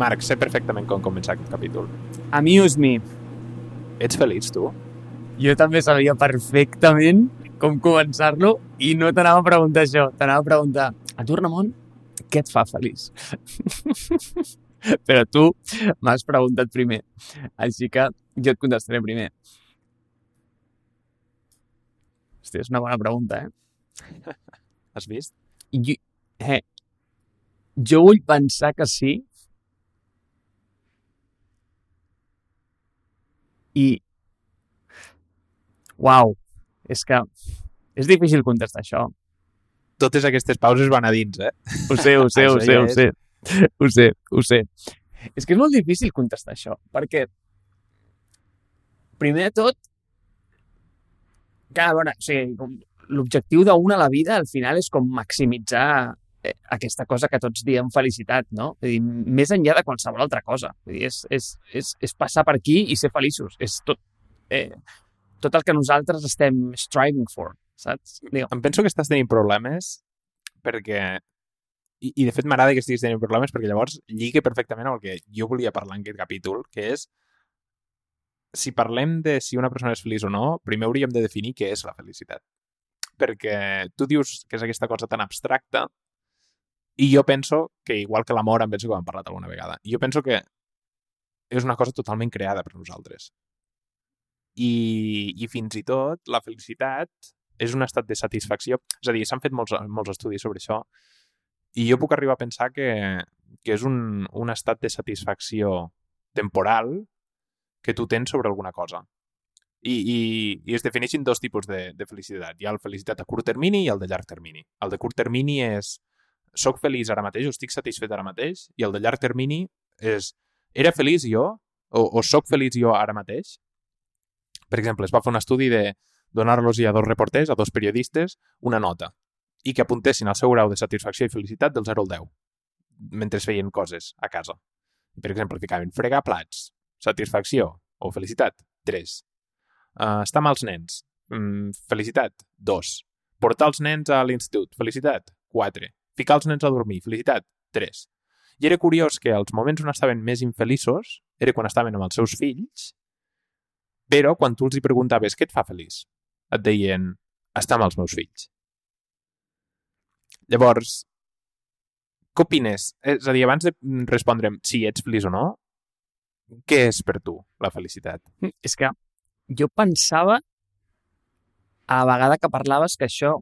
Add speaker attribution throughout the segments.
Speaker 1: Marc, sé perfectament com començar aquest capítol.
Speaker 2: Amuse me.
Speaker 1: Ets feliç, tu?
Speaker 2: Jo també sabia perfectament com començar-lo i no t'anava a preguntar això. T'anava a preguntar, a tu, Ramon, què et fa feliç? Però tu m'has preguntat primer. Així que jo et contestaré primer. Hòstia, és una bona pregunta, eh?
Speaker 1: Has vist?
Speaker 2: Jo, eh, jo vull pensar que sí. I... Uau, és que és difícil contestar això.
Speaker 1: Totes aquestes pauses van a dins, eh?
Speaker 2: Ho sé, ho sé, ho sé, ho sé. Ho sé, ho sé. És que és molt difícil contestar això, perquè primer de tot, clar, a veure, o sigui, l'objectiu d'una a la vida al final és com maximitzar aquesta cosa que tots diem felicitat, no? Vull dir, més enllà de qualsevol altra cosa. Vull dir, és, és, és, és passar per aquí i ser feliços. És tot, eh, tot el que nosaltres estem striving for, saps? Digue,
Speaker 1: Em penso que estàs tenint problemes perquè... I, i de fet m'agrada que estiguis tenint problemes perquè llavors lliga perfectament amb el que jo volia parlar en aquest capítol, que és si parlem de si una persona és feliç o no, primer hauríem de definir què és la felicitat. Perquè tu dius que és aquesta cosa tan abstracta i jo penso que, igual que l'amor, em penso que ho hem parlat alguna vegada, jo penso que és una cosa totalment creada per nosaltres. I, i fins i tot la felicitat és un estat de satisfacció. És a dir, s'han fet molts, molts estudis sobre això i jo puc arribar a pensar que, que és un, un estat de satisfacció temporal que tu tens sobre alguna cosa. I, i, i es defineixen dos tipus de, de felicitat. Hi ha la felicitat a curt termini i el de llarg termini. El de curt termini és soc feliç ara mateix o estic satisfet ara mateix i el de llarg termini és era feliç jo o, o soc feliç jo ara mateix? Per exemple, es va fer un estudi de donar-los a dos reporters, a dos periodistes, una nota i que apuntessin el seu grau de satisfacció i felicitat del 0 al 10 mentre feien coses a casa. Per exemple, ficaven fregar plats, satisfacció o felicitat, 3. Uh, estar amb els nens, mm, felicitat, 2. Portar els nens a l'institut, felicitat, 4. Ficar els nens a dormir, felicitat, 3. I era curiós que els moments on estaven més infeliços era quan estaven amb els seus fills, però quan tu els hi preguntaves què et fa feliç, et deien estar amb els meus fills. Llavors, què opines? És a dir, abans de respondre'm si ets feliç o no, què és per tu la felicitat?
Speaker 2: És que jo pensava a la vegada que parlaves que això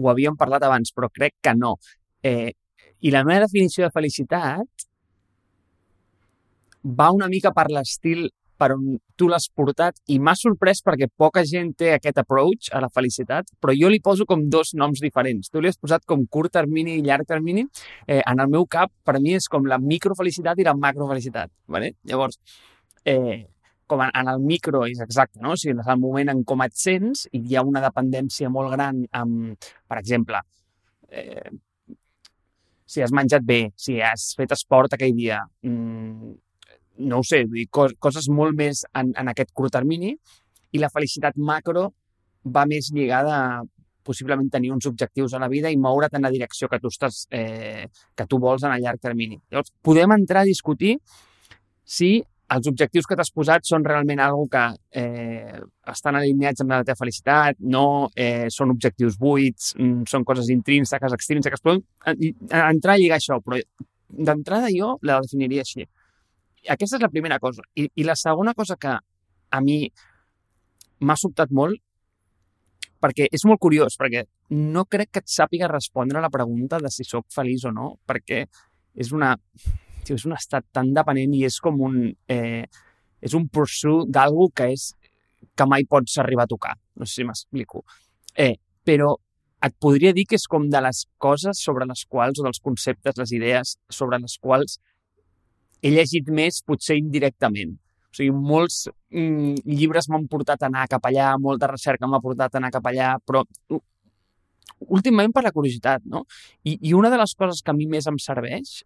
Speaker 2: ho havíem parlat abans, però crec que no. Eh, I la meva definició de felicitat va una mica per l'estil per on tu l'has portat i m'ha sorprès perquè poca gent té aquest approach a la felicitat, però jo li poso com dos noms diferents. Tu li has posat com curt termini i llarg termini. Eh, en el meu cap, per mi, és com la microfelicitat i la macrofelicitat. Vale? Llavors, eh, com en, en el micro és exacte, no? O sigui, és el moment en com et sents i hi ha una dependència molt gran amb, per exemple, eh, si has menjat bé, si has fet esport aquell dia, mm, no ho sé, vull dir, cos, coses molt més en, en aquest curt termini i la felicitat macro va més lligada a possiblement tenir uns objectius a la vida i moure't en la direcció que tu, estàs, eh, que tu vols en a llarg termini. Llavors, podem entrar a discutir si els objectius que t'has posat són realment algo que eh, estan alineats amb la teva felicitat, no eh, són objectius buits, mm, són coses intrínseques, extrínseques, però en- entrar a lligar això, però d'entrada jo la definiria així. Aquesta és la primera cosa. I, I la segona cosa que a mi m'ha sobtat molt, perquè és molt curiós, perquè no crec que et sàpiga respondre a la pregunta de si sóc feliç o no, perquè és una, tio, és un estat tan dependent i és com un... Eh, és un pursuit d'algú que és que mai pots arribar a tocar. No sé si m'explico. Eh, però et podria dir que és com de les coses sobre les quals, o dels conceptes, les idees sobre les quals he llegit més, potser indirectament. O sigui, molts mm, llibres m'han portat a anar cap allà, molta recerca m'ha portat a anar cap allà, però últimament per la curiositat, no? I, I una de les coses que a mi més em serveix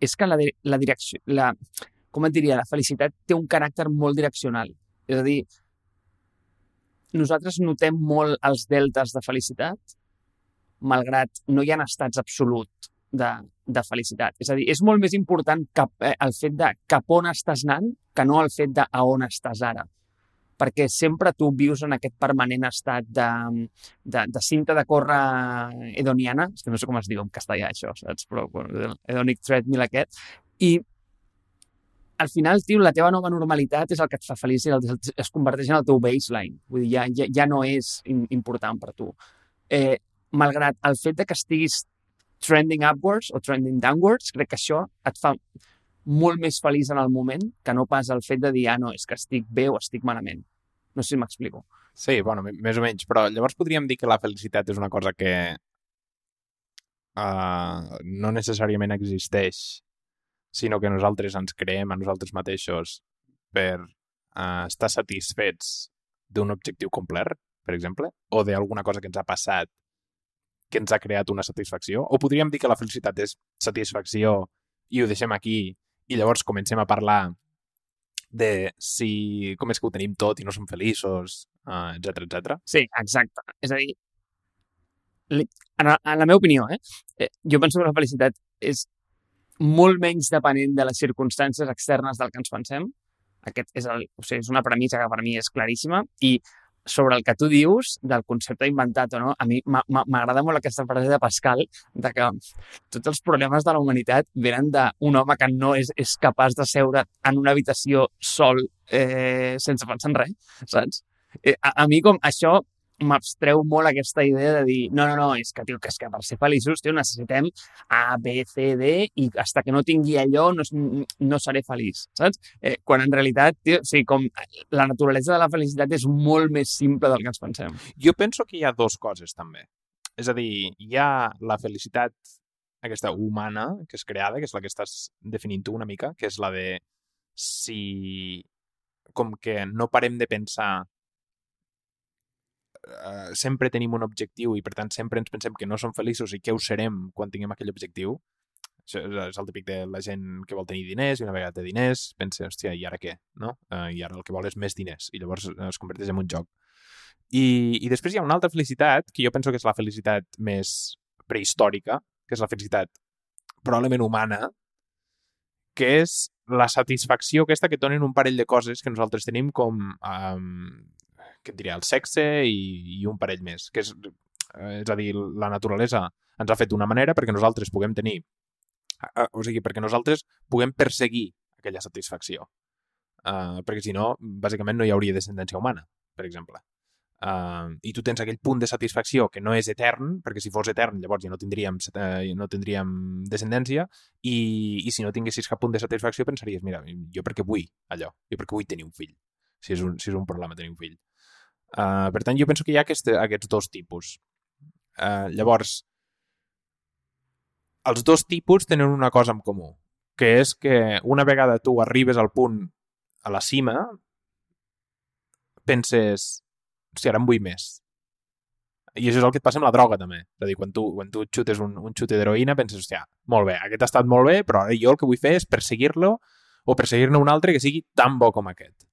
Speaker 2: és que la, la direcció, la, com et diria, la felicitat té un caràcter molt direccional. És a dir, nosaltres notem molt els deltes de felicitat, malgrat no hi ha estats absolut de, de felicitat. És a dir, és molt més important cap, eh, el fet de cap on estàs anant que no el fet de a on estàs ara. Perquè sempre tu vius en aquest permanent estat de, de, de cinta de córrer hedoniana, és que no sé com es diu en castellà això, saps? Però bueno, hedonic treadmill aquest, i al final, tio, la teva nova normalitat és el que et fa feliç i es converteix en el teu baseline. Vull dir, ja, ja, ja no és important per tu. Eh, malgrat el fet de que estiguis trending upwards o trending downwards, crec que això et fa molt més feliç en el moment que no pas el fet de dir, ah, no, és que estic bé o estic malament. No sé si m'explico.
Speaker 1: Sí, bueno, més o menys, però llavors podríem dir que la felicitat és una cosa que uh, no necessàriament existeix, sinó que nosaltres ens creem a nosaltres mateixos per uh, estar satisfets d'un objectiu complet, per exemple, o d'alguna cosa que ens ha passat que ens ha creat una satisfacció? O podríem dir que la felicitat és satisfacció i ho deixem aquí i llavors comencem a parlar de si com és que ho tenim tot i no som feliços, uh, etc etc.
Speaker 2: Sí, exacte. És a dir, en la, en la meva opinió, eh, eh, jo penso que la felicitat és molt menys depenent de les circumstàncies externes del que ens pensem. Aquest és, el, o sigui, és una premissa que per mi és claríssima i sobre el que tu dius del concepte inventat o no, a mi m'agrada molt aquesta frase de Pascal de que tots els problemes de la humanitat venen d'un home que no és, és capaç de seure en una habitació sol eh, sense pensar en res, saps? Eh, a, a mi com això m'abstreu molt aquesta idea de dir no, no, no, és que, tio, que, és que per ser feliços tio, necessitem A, B, C, D i hasta que no tingui allò no, no seré feliç, saps? Eh, quan en realitat, tio, o sigui, com la naturalesa de la felicitat és molt més simple del que ens pensem.
Speaker 1: Jo penso que hi ha dues coses també. És a dir, hi ha la felicitat aquesta humana que és creada, que és la que estàs definint tu una mica, que és la de si com que no parem de pensar eh, sempre tenim un objectiu i per tant sempre ens pensem que no som feliços i que ho serem quan tinguem aquell objectiu això és el típic de la gent que vol tenir diners i una vegada té diners pensa, hòstia, i ara què? No? Eh, I ara el que vol és més diners i llavors es converteix en un joc i, i després hi ha una altra felicitat que jo penso que és la felicitat més prehistòrica que és la felicitat probablement humana que és la satisfacció aquesta que donen un parell de coses que nosaltres tenim com um, què et diré, el sexe i, i un parell més, que és, eh, és a dir, la naturalesa ens ha fet d'una manera perquè nosaltres puguem tenir, eh, o sigui, perquè nosaltres puguem perseguir aquella satisfacció. Uh, perquè si no, bàsicament no hi hauria descendència humana, per exemple. Uh, I tu tens aquell punt de satisfacció que no és etern, perquè si fos etern llavors ja no tindríem, uh, no tindríem descendència, i, i si no tinguessis cap punt de satisfacció pensaries, mira, jo perquè vull allò, jo perquè vull tenir un fill, si és un, si és un problema tenir un fill. Uh, per tant, jo penso que hi ha aquest, aquests dos tipus. Uh, llavors, els dos tipus tenen una cosa en comú, que és que una vegada tu arribes al punt, a la cima, penses, hòstia, ara en vull més. I això és el que et passa amb la droga, també. És a dir, quan tu, quan tu xutes un, un xute d'heroïna, penses, hòstia, molt bé, aquest ha estat molt bé, però ara jo el que vull fer és perseguir-lo o perseguir-ne un altre que sigui tan bo com aquest.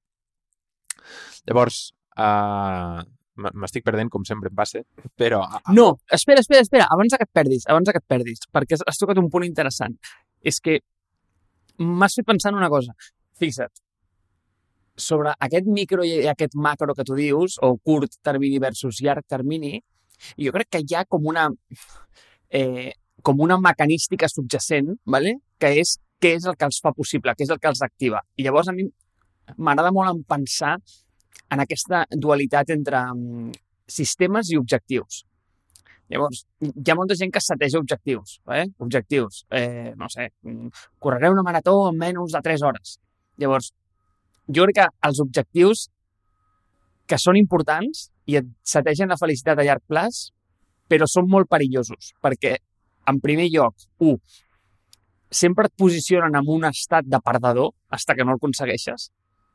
Speaker 1: Llavors, Uh, M'estic perdent, com sempre em passa, però...
Speaker 2: No, espera, espera, espera, abans que et perdis, abans que et perdis, perquè has tocat un punt interessant. És que m'has fet pensar en una cosa. Fixa't, sobre aquest micro i aquest macro que tu dius, o curt termini versus llarg termini, jo crec que hi ha com una, eh, com una mecanística subjacent, ¿vale? que és què és el que els fa possible, què és el que els activa. I llavors a mi m'agrada molt en pensar en aquesta dualitat entre um, sistemes i objectius. Llavors, hi ha molta gent que seteja objectius, eh? objectius, eh, no sé, mm, correré una marató en menys de 3 hores. Llavors, jo crec que els objectius que són importants i et setegen la felicitat a llarg plaç, però són molt perillosos, perquè, en primer lloc, un, sempre et posicionen en un estat de perdedor fins que no el aconsegueixes,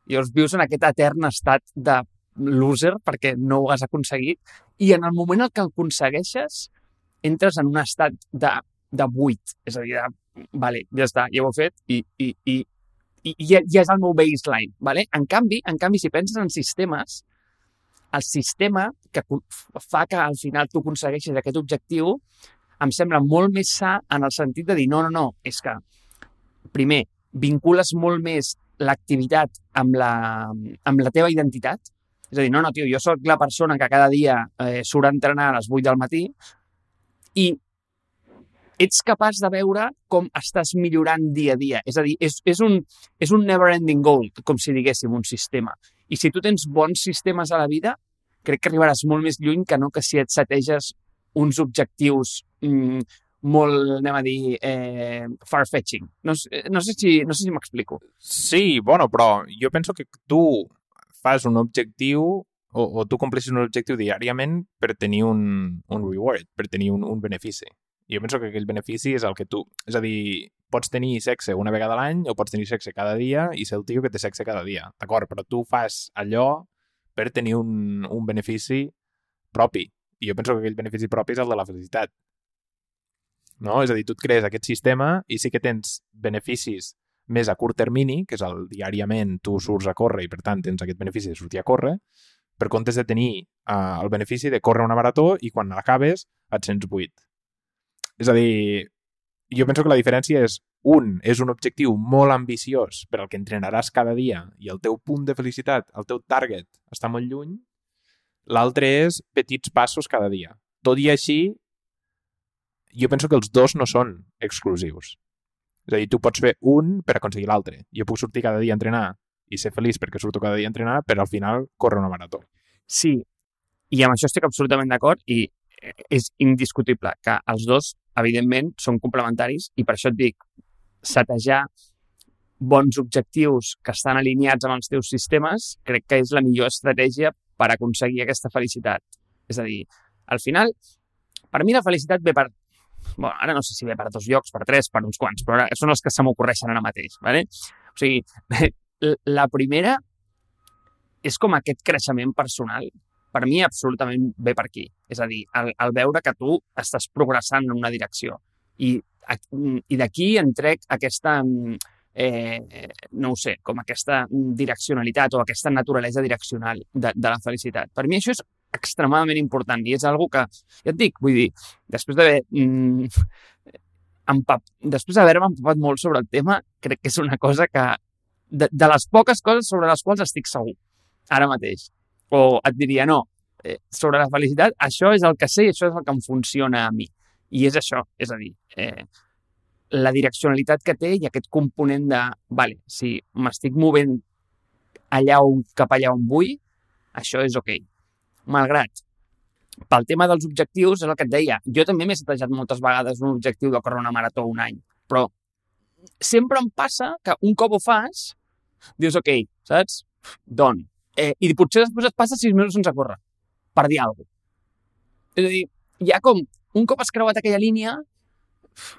Speaker 2: Llavors vius en aquest etern estat de loser perquè no ho has aconseguit i en el moment en què el aconsegueixes entres en un estat de, de buit. És a dir, de, vale, ja està, ja ho he fet i, i, i, i, ja, ja és el meu baseline. Vale? En, canvi, en canvi, si penses en sistemes, el sistema que fa que al final tu aconsegueixis aquest objectiu em sembla molt més sa en el sentit de dir, no, no, no, és que, primer, vincules molt més l'activitat amb, la, amb la teva identitat. És a dir, no, no, tio, jo sóc la persona que cada dia eh, surt a entrenar a les 8 del matí i ets capaç de veure com estàs millorant dia a dia. És a dir, és, és un, és un never-ending goal, com si diguéssim, un sistema. I si tu tens bons sistemes a la vida, crec que arribaràs molt més lluny que no que si et seteges uns objectius mm, molt, anem a dir, eh, far-fetching. No, no sé si, no sé si m'explico.
Speaker 1: Sí, bueno, però jo penso que tu fas un objectiu o, o tu compleixes un objectiu diàriament per tenir un, un reward, per tenir un, un benefici. Jo penso que aquell benefici és el que tu... És a dir, pots tenir sexe una vegada a l'any o pots tenir sexe cada dia i ser el tio que té sexe cada dia, d'acord? Però tu fas allò per tenir un, un benefici propi. I jo penso que aquell benefici propi és el de la felicitat. No? És a dir, tu et crees aquest sistema i sí que tens beneficis més a curt termini, que és el diàriament tu surts a córrer i per tant tens aquest benefici de sortir a córrer, per comptes de tenir uh, el benefici de córrer una marató i quan l'acabes et sents buit. És a dir, jo penso que la diferència és un, és un objectiu molt ambiciós per al que entrenaràs cada dia i el teu punt de felicitat, el teu target, està molt lluny. L'altre és petits passos cada dia. Tot i així, jo penso que els dos no són exclusius. És a dir, tu pots fer un per aconseguir l'altre. Jo puc sortir cada dia a entrenar i ser feliç perquè surto cada dia a entrenar, però al final córrer una marató.
Speaker 2: Sí, i amb això estic absolutament d'acord i és indiscutible que els dos, evidentment, són complementaris i per això et dic, setejar bons objectius que estan alineats amb els teus sistemes crec que és la millor estratègia per aconseguir aquesta felicitat. És a dir, al final, per mi la felicitat ve per bueno, ara no sé si ve per dos llocs, per tres, per uns quants, però ara són els que se m'ocorreixen ara mateix. ¿vale? O sigui, la primera és com aquest creixement personal. Per mi absolutament ve per aquí. És a dir, el, el veure que tu estàs progressant en una direcció. I, i d'aquí en trec aquesta, eh, no ho sé, com aquesta direccionalitat o aquesta naturalesa direccional de, de la felicitat. Per mi això és extremadament important i és algo que, ja et dic, vull dir, després d'haver mm, empap, després d'haver-me empapat molt sobre el tema, crec que és una cosa que, de, de les poques coses sobre les quals estic segur, ara mateix. O et diria, no, eh, sobre la felicitat, això és el que sé i això és el que em funciona a mi. I és això, és a dir, eh, la direccionalitat que té i aquest component de, vale, si m'estic movent allà on, cap allà on vull, això és ok malgrat pel tema dels objectius, és el que et deia, jo també m'he setejat moltes vegades un objectiu de córrer una marató un any, però sempre em passa que un cop ho fas, dius, ok, saps? Don. Eh, I potser després et passa sis mesos sense córrer, per dir alguna cosa. És a dir, ja com un cop has creuat aquella línia,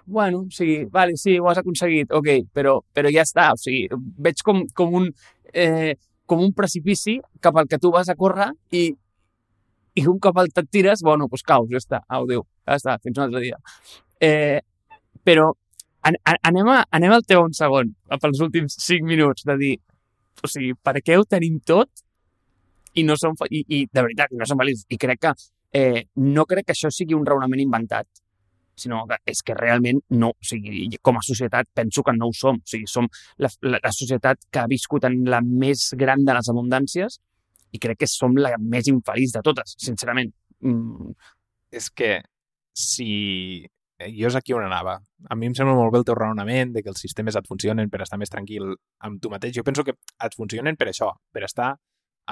Speaker 2: bueno, o sigui, vale, sí, ho has aconseguit, ok, però, però ja està, o sigui, veig com, com un... Eh, com un precipici cap al que tu vas a córrer i, i un cop et tires, bueno, doncs caus, ja està, au, Déu, ja està, fins un altre dia. Eh, però an anem, a, anem al teu un segon, pels últims cinc minuts, de dir, o sigui, per què ho tenim tot i no som, i, i de veritat, no som feliços. I crec que eh, no crec que això sigui un raonament inventat, sinó que és que realment no, o sigui, com a societat penso que no ho som. O sigui, som la, la, la societat que ha viscut en la més gran de les abundàncies i crec que som la més infeliç de totes, sincerament. Mm.
Speaker 1: És que si... Jo és aquí on anava. A mi em sembla molt bé el teu raonament de que els sistemes et funcionen per estar més tranquil amb tu mateix. Jo penso que et funcionen per això, per estar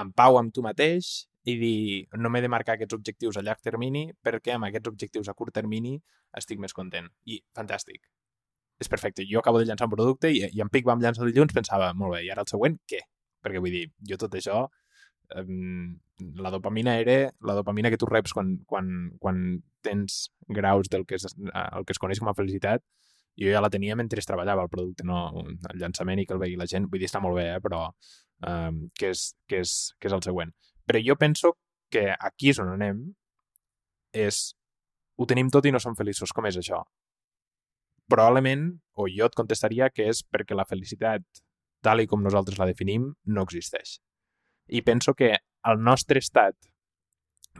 Speaker 1: en pau amb tu mateix i dir, no m'he de marcar aquests objectius a llarg termini perquè amb aquests objectius a curt termini estic més content. I fantàstic. És perfecte. Jo acabo de llançar un producte i, i en Pic vam llançar dilluns, pensava, molt bé, i ara el següent, què? Perquè vull dir, jo tot això la dopamina era la dopamina que tu reps quan, quan, quan tens graus del que és, el que es coneix com a felicitat jo ja la tenia mentre treballava el producte, no el llançament i que el vegi la gent. Vull dir, està molt bé, eh? però um, que, és, que, és, que és el següent. Però jo penso que aquí és on anem, és ho tenim tot i no som feliços. Com és això? Probablement, o jo et contestaria que és perquè la felicitat, tal i com nosaltres la definim, no existeix. I penso que el nostre estat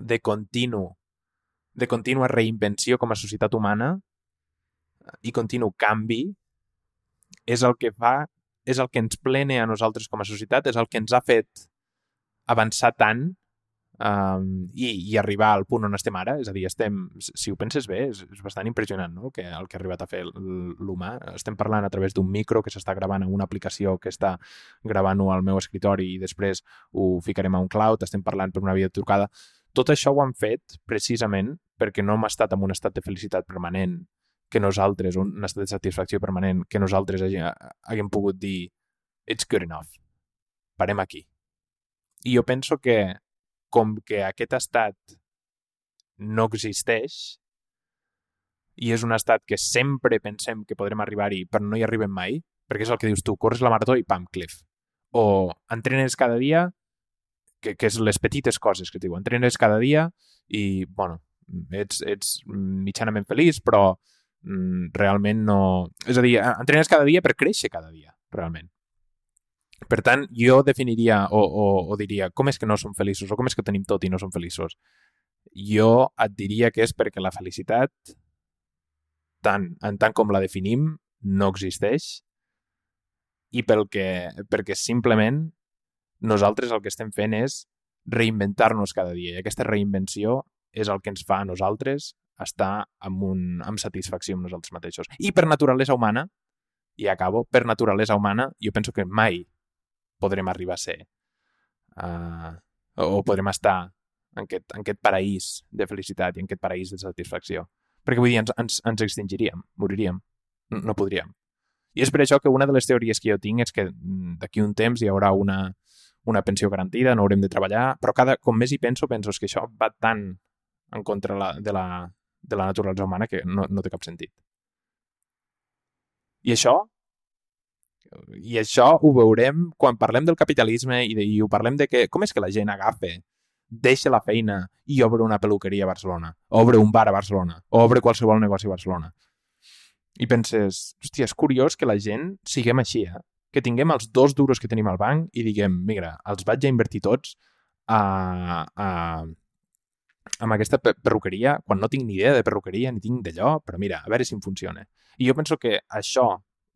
Speaker 1: de continu de contínua reinvenció com a societat humana i continu canvi és el que fa, és el que ens plene a nosaltres com a societat, és el que ens ha fet avançar tant um, i, i arribar al punt on estem ara. És a dir, estem, si ho penses bé, és, és bastant impressionant no? el, que, el que ha arribat a fer l'humà. Estem parlant a través d'un micro que s'està gravant en una aplicació que està gravant-ho al meu escritori i després ho ficarem a un cloud, estem parlant per una videotrucada. Tot això ho han fet precisament perquè no hem estat en un estat de felicitat permanent que nosaltres, un estat de satisfacció permanent, que nosaltres haguem pogut dir it's good enough, parem aquí. I jo penso que com que aquest estat no existeix i és un estat que sempre pensem que podrem arribar-hi però no hi arribem mai, perquè és el que dius tu, corres la marató i pam, cliff. O entrenes cada dia, que, que és les petites coses que et diu, entrenes cada dia i, bueno, ets, ets mitjanament feliç, però mm, realment no... És a dir, entrenes cada dia per créixer cada dia, realment. Per tant, jo definiria o, o, o diria com és que no som feliços o com és que tenim tot i no som feliços. Jo et diria que és perquè la felicitat, tant, en tant com la definim, no existeix i pel que, perquè simplement nosaltres el que estem fent és reinventar-nos cada dia i aquesta reinvenció és el que ens fa a nosaltres estar amb, un, amb satisfacció amb nosaltres mateixos. I per naturalesa humana, i acabo, per naturalesa humana, jo penso que mai podrem arribar a ser uh, o podrem estar en aquest, en aquest paraís de felicitat i en aquest paraís de satisfacció. Perquè vull dir, ens, ens, ens extingiríem, moriríem, no, no podríem. I és per això que una de les teories que jo tinc és que mm, d'aquí un temps hi haurà una, una pensió garantida, no haurem de treballar, però cada, com més hi penso, penso que això va tant en contra la, de, la, de la naturalesa humana que no, no té cap sentit. I això i això ho veurem quan parlem del capitalisme i, de, i ho parlem de que com és que la gent agafa, deixa la feina i obre una peluqueria a Barcelona, obre un bar a Barcelona, obre qualsevol negoci a Barcelona. I penses, hòstia, és curiós que la gent siguem així, eh? que tinguem els dos duros que tenim al banc i diguem, mira, els vaig a invertir tots a, a, amb aquesta perruqueria, quan no tinc ni idea de perruqueria ni tinc d'allò, però mira, a veure si em funciona. I jo penso que això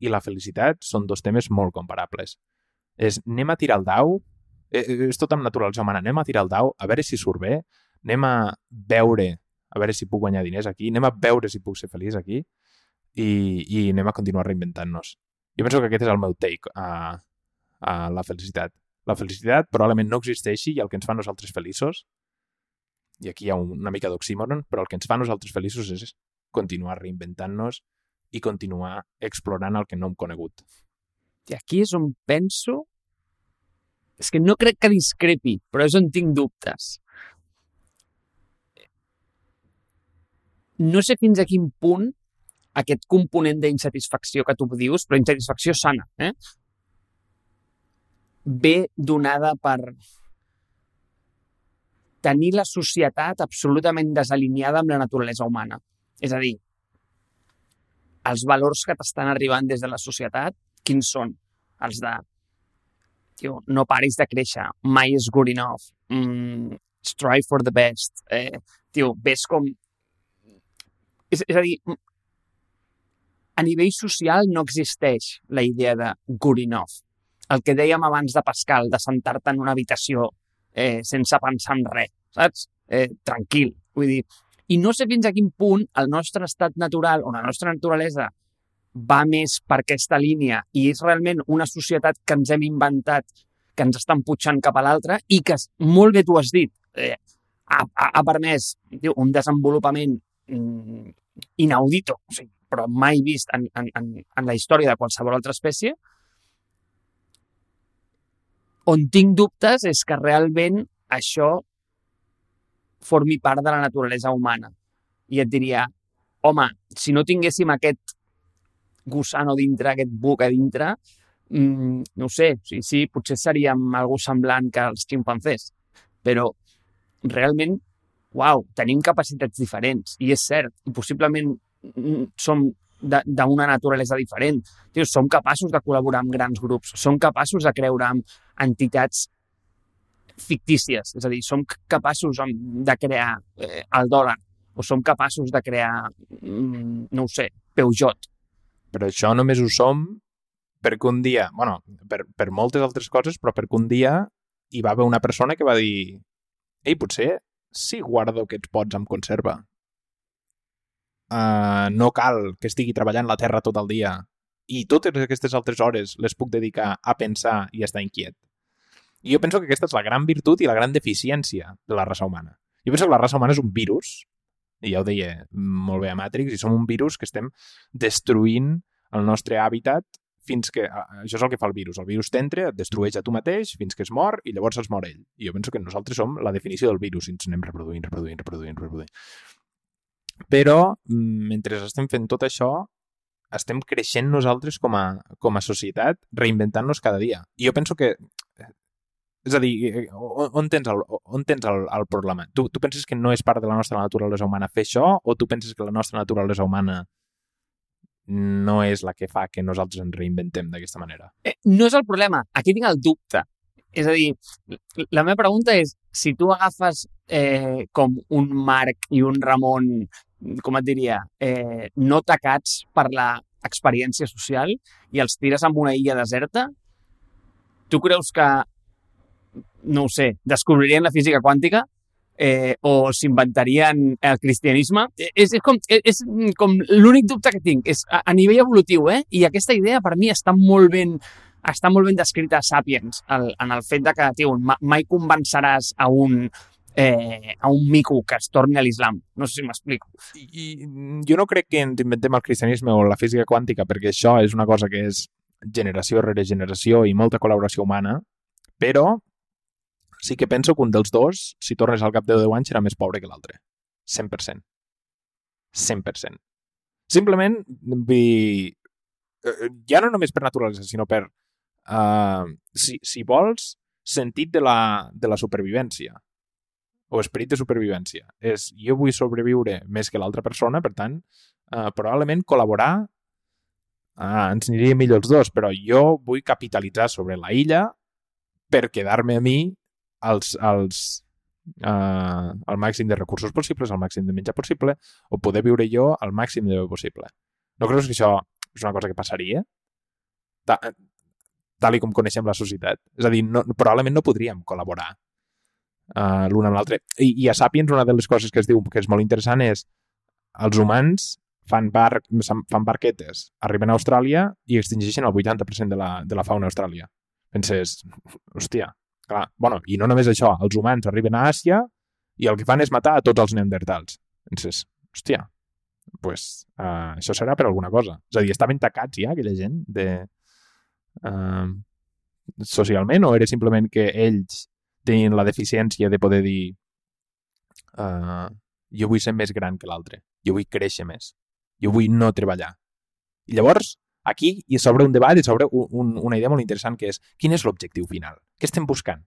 Speaker 1: i la felicitat són dos temes molt comparables. És anem a tirar el dau, eh, eh, és tot amb naturalesa humana, anem a tirar el dau, a veure si surt bé, anem a veure, a veure si puc guanyar diners aquí, anem a veure si puc ser feliç aquí i, i anem a continuar reinventant-nos. Jo penso que aquest és el meu take a, a la felicitat. La felicitat probablement no existeixi i el que ens fa nosaltres feliços, i aquí hi ha una mica d'oxímoron, però el que ens fa nosaltres feliços és continuar reinventant-nos i continuar explorant el que no hem conegut.
Speaker 2: I aquí és on penso... És que no crec que discrepi, però és on tinc dubtes. No sé fins a quin punt aquest component d'insatisfacció que tu dius, però insatisfacció sana, eh? ve donada per tenir la societat absolutament desalineada amb la naturalesa humana. És a dir, els valors que t'estan arribant des de la societat, quins són? Els de, tio, no paris de créixer, mai és good enough, mm, strive for the best, eh, tio, ves com... És, és a dir, a nivell social no existeix la idea de good enough. El que dèiem abans de Pascal, de sentar-te en una habitació eh, sense pensar en res, saps? Eh, tranquil. Vull dir, i no sé fins a quin punt el nostre estat natural o la nostra naturalesa va més per aquesta línia i és realment una societat que ens hem inventat, que ens estan pujant cap a l'altra i que, molt bé tu has dit, eh, ha, ha, ha permès diu, un desenvolupament mm, inaudito, o sigui, però mai vist en, en, en, en la història de qualsevol altra espècie, on tinc dubtes és que realment això formi part de la naturalesa humana. I et diria, home, si no tinguéssim aquest gusano dintre, aquest buc a dintre, mmm, no sé, sí, sí, potser seríem algú semblant que els ximpanzés. Però realment, uau, tenim capacitats diferents, i és cert, i possiblement mm, som d'una naturalesa diferent. Tio, som capaços de col·laborar amb grans grups, som capaços de creure en entitats fictícies, és a dir, som capaços de crear eh, el dòlar O som capaços de crear, mm, no ho sé, Peugeot?
Speaker 1: Però això només ho som perquè un dia, bueno, per, per moltes altres coses, però perquè un dia hi va haver una persona que va dir ei, potser si guardo aquests pots amb conserva. Uh, no cal que estigui treballant la terra tot el dia i totes aquestes altres hores les puc dedicar a pensar i estar inquiet. I jo penso que aquesta és la gran virtut i la gran deficiència de la raça humana. Jo penso que la raça humana és un virus, i ja ho deia molt bé a Matrix, i som un virus que estem destruint el nostre hàbitat fins que... Això és el que fa el virus. El virus t'entra, et destrueix a tu mateix fins que es mor i llavors es mor ell. I jo penso que nosaltres som la definició del virus i ens anem reproduint, reproduint, reproduint, reproduint. Però, mm, mentre estem fent tot això, estem creixent nosaltres com a, com a societat, reinventant-nos cada dia. I jo penso que és a dir, on, on tens, el, on tens el, el problema? Tu, tu penses que no és part de la nostra naturalesa humana fer això o tu penses que la nostra naturalesa humana no és la que fa que nosaltres ens reinventem d'aquesta manera.
Speaker 2: Eh, no és el problema. Aquí tinc el dubte. És a dir, la meva pregunta és, si tu agafes eh, com un Marc i un Ramon, com et diria, eh, no tacats per la experiència social i els tires en una illa deserta, tu creus que, no ho sé, descobririen la física quàntica eh, o s'inventarien el cristianisme. Eh, és, és com, és, és com l'únic dubte que tinc. És a, a nivell evolutiu, eh? I aquesta idea per mi està molt ben està molt ben descrita a Sapiens, el, en el fet de que, tio, mai convenceràs a un, eh, a un mico que es torni a l'islam. No sé si m'explico.
Speaker 1: I, I jo no crec que ens inventem el cristianisme o la física quàntica, perquè això és una cosa que és generació rere generació i molta col·laboració humana, però sí que penso que un dels dos, si tornes al cap de 10 anys, serà més pobre que l'altre. 100%. 100%. Simplement, dir, eh, ja no només per naturalesa, sinó per, uh, si, si vols, sentit de la, de la supervivència o esperit de supervivència. És, jo vull sobreviure més que l'altra persona, per tant, uh, probablement col·laborar uh, ens aniria millor els dos, però jo vull capitalitzar sobre la illa per quedar-me a mi els, els, uh, el màxim de recursos possibles, el màxim de menjar possible, o poder viure jo el màxim de possible. No creus que això és una cosa que passaria? Ta, tal com coneixem la societat. És a dir, no, probablement no podríem col·laborar uh, l'un amb l'altre. I, I a Sapiens una de les coses que es diu que és molt interessant és els humans fan, bar, fan barquetes, arriben a Austràlia i extingeixen el 80% de la, de la fauna a Austràlia. Penses, hòstia, Clar, bueno, i no només això, els humans arriben a Àsia i el que fan és matar a tots els neandertals. Penses, hòstia, pues, uh, això serà per alguna cosa. És a dir, estaven tacats ja, aquella gent, de, uh, socialment, o era simplement que ells tenien la deficiència de poder dir uh, jo vull ser més gran que l'altre, jo vull créixer més, jo vull no treballar. I llavors, aquí hi s'obre un debat i s'obre un, un, una idea molt interessant que és quin és l'objectiu final? Què estem buscant?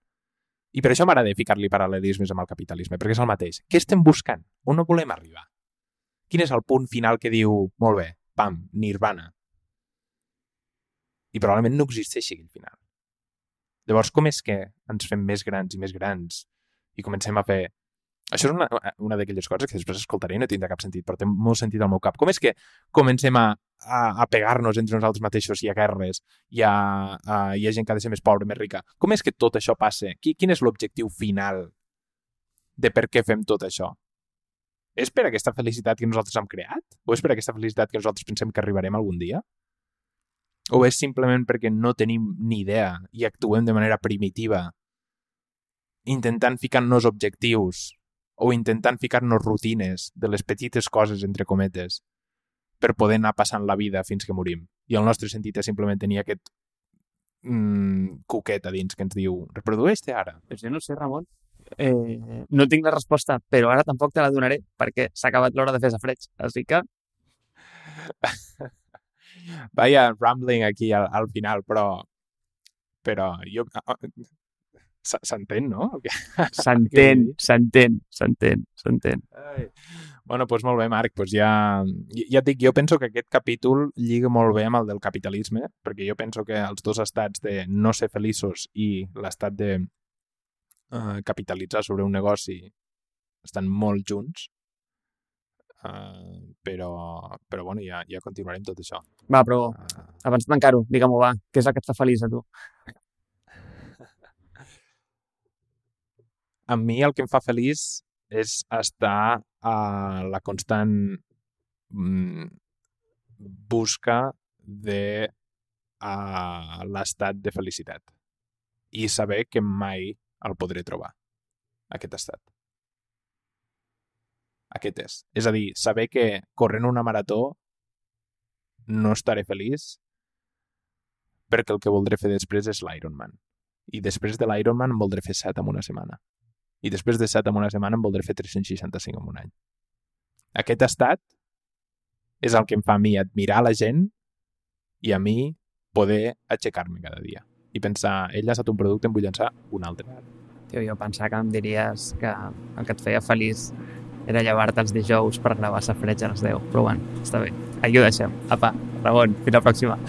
Speaker 1: I per això m'agrada ficar-li paral·lelismes amb el capitalisme, perquè és el mateix. Què estem buscant? On no volem arribar? Quin és el punt final que diu, molt bé, pam, nirvana? I probablement no existeixi aquell final. Llavors, com és que ens fem més grans i més grans i comencem a fer això és una, una d'aquelles coses que després escoltaré i no tindrà cap sentit, però té molt sentit al meu cap. Com és que comencem a, a, a pegar-nos entre nosaltres mateixos i a guerres i a, a, hi ha gent que ha de ser més pobra, més rica? Com és que tot això passa? Qui, quin és l'objectiu final de per què fem tot això? És per aquesta felicitat que nosaltres hem creat? O és per aquesta felicitat que nosaltres pensem que arribarem algun dia? O és simplement perquè no tenim ni idea i actuem de manera primitiva intentant ficar-nos objectius o intentant ficar-nos rutines de les petites coses, entre cometes, per poder anar passant la vida fins que morim. I el nostre sentit és simplement tenir aquest mm, cuquet a dins que ens diu reprodueix-te ara.
Speaker 2: Pues jo no sé, Ramon. Eh, no tinc la resposta, però ara tampoc te la donaré perquè s'ha acabat l'hora de fer safreig. Així que...
Speaker 1: Vaya rambling aquí al, al final, però però jo S'entén, no?
Speaker 2: S'entén, s'entén, s'entén, s'entén.
Speaker 1: Bueno, doncs molt bé, Marc. Doncs ja, ja et dic, jo penso que aquest capítol lliga molt bé amb el del capitalisme, perquè jo penso que els dos estats de no ser feliços i l'estat de uh, capitalitzar sobre un negoci estan molt junts. Uh, però, però bueno, ja, ja continuarem tot això.
Speaker 2: Va, però
Speaker 1: Uh,
Speaker 2: abans de tancar-ho, digue-m'ho, va, què és el que et fa feliç a tu?
Speaker 1: A mi el que em fa feliç és estar a la constant mm, busca de a l'estat de felicitat i saber que mai el podré trobar, aquest estat. Aquest és. És a dir, saber que corrent una marató no estaré feliç perquè el que voldré fer després és l'Ironman. I després de l'Ironman voldré fer 7 en una setmana. I després de 7 en una setmana en voldré fer 365 en un any. Aquest estat és el que em fa a mi admirar la gent i a mi poder aixecar-me cada dia i pensar, ell ha estat un producte, en vull llançar un altre.
Speaker 2: Tio, jo pensava que em diries que el que et feia feliç era llevar-te els dijous per gravar Safreig a les 10. Però bueno, està bé. Aquí ho deixem. Apa, Ramon, fins la pròxima.